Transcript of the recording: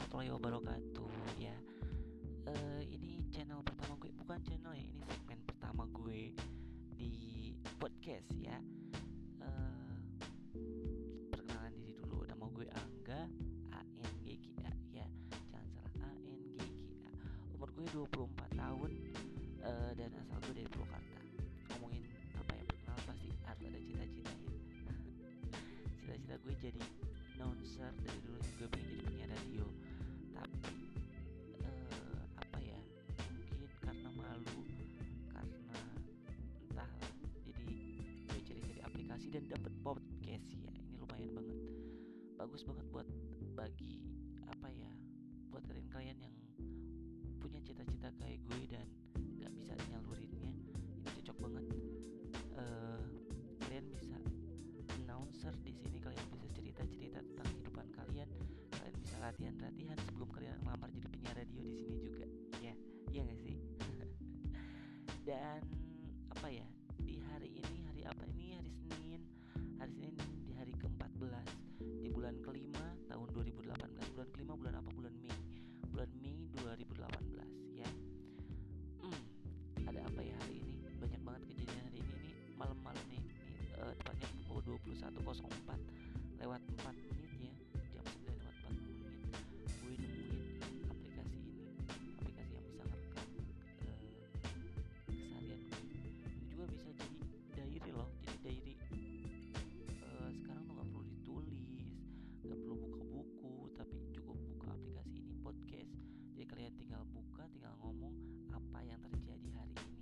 warahmatullahi wabarakatuh ya. Uh, Ini channel pertama gue Bukan channel ya, ini segmen pertama gue Di podcast ya. Uh, Perkenalan diri dulu Nama gue Angga A N G G A ya. Jangan salah A N G G A. Umur gue 24 bagus banget buat bagi apa ya buat kalian-kalian yang punya cita-cita kayak gue dan nggak bisa nyalurinnya. Ini cocok banget. Uh, kalian bisa announcer di sini kalian bisa cerita-cerita tentang kehidupan kalian. Kalian bisa latihan-latihan sebelum kalian melamar jadi penyiar radio di sini juga. Ya iya gak sih? Dan 0104 lewat 4 menit ya jam 9 lewat 4 menit. Gue nemuin aplikasi ini aplikasi yang bisa ngerekam uh, keseharian gue. Ini juga bisa jadi diary loh jadi diary uh, sekarang tuh nggak perlu ditulis nggak perlu buka buku tapi cukup buka aplikasi ini podcast. Jadi kalian tinggal buka tinggal ngomong apa yang terjadi hari ini.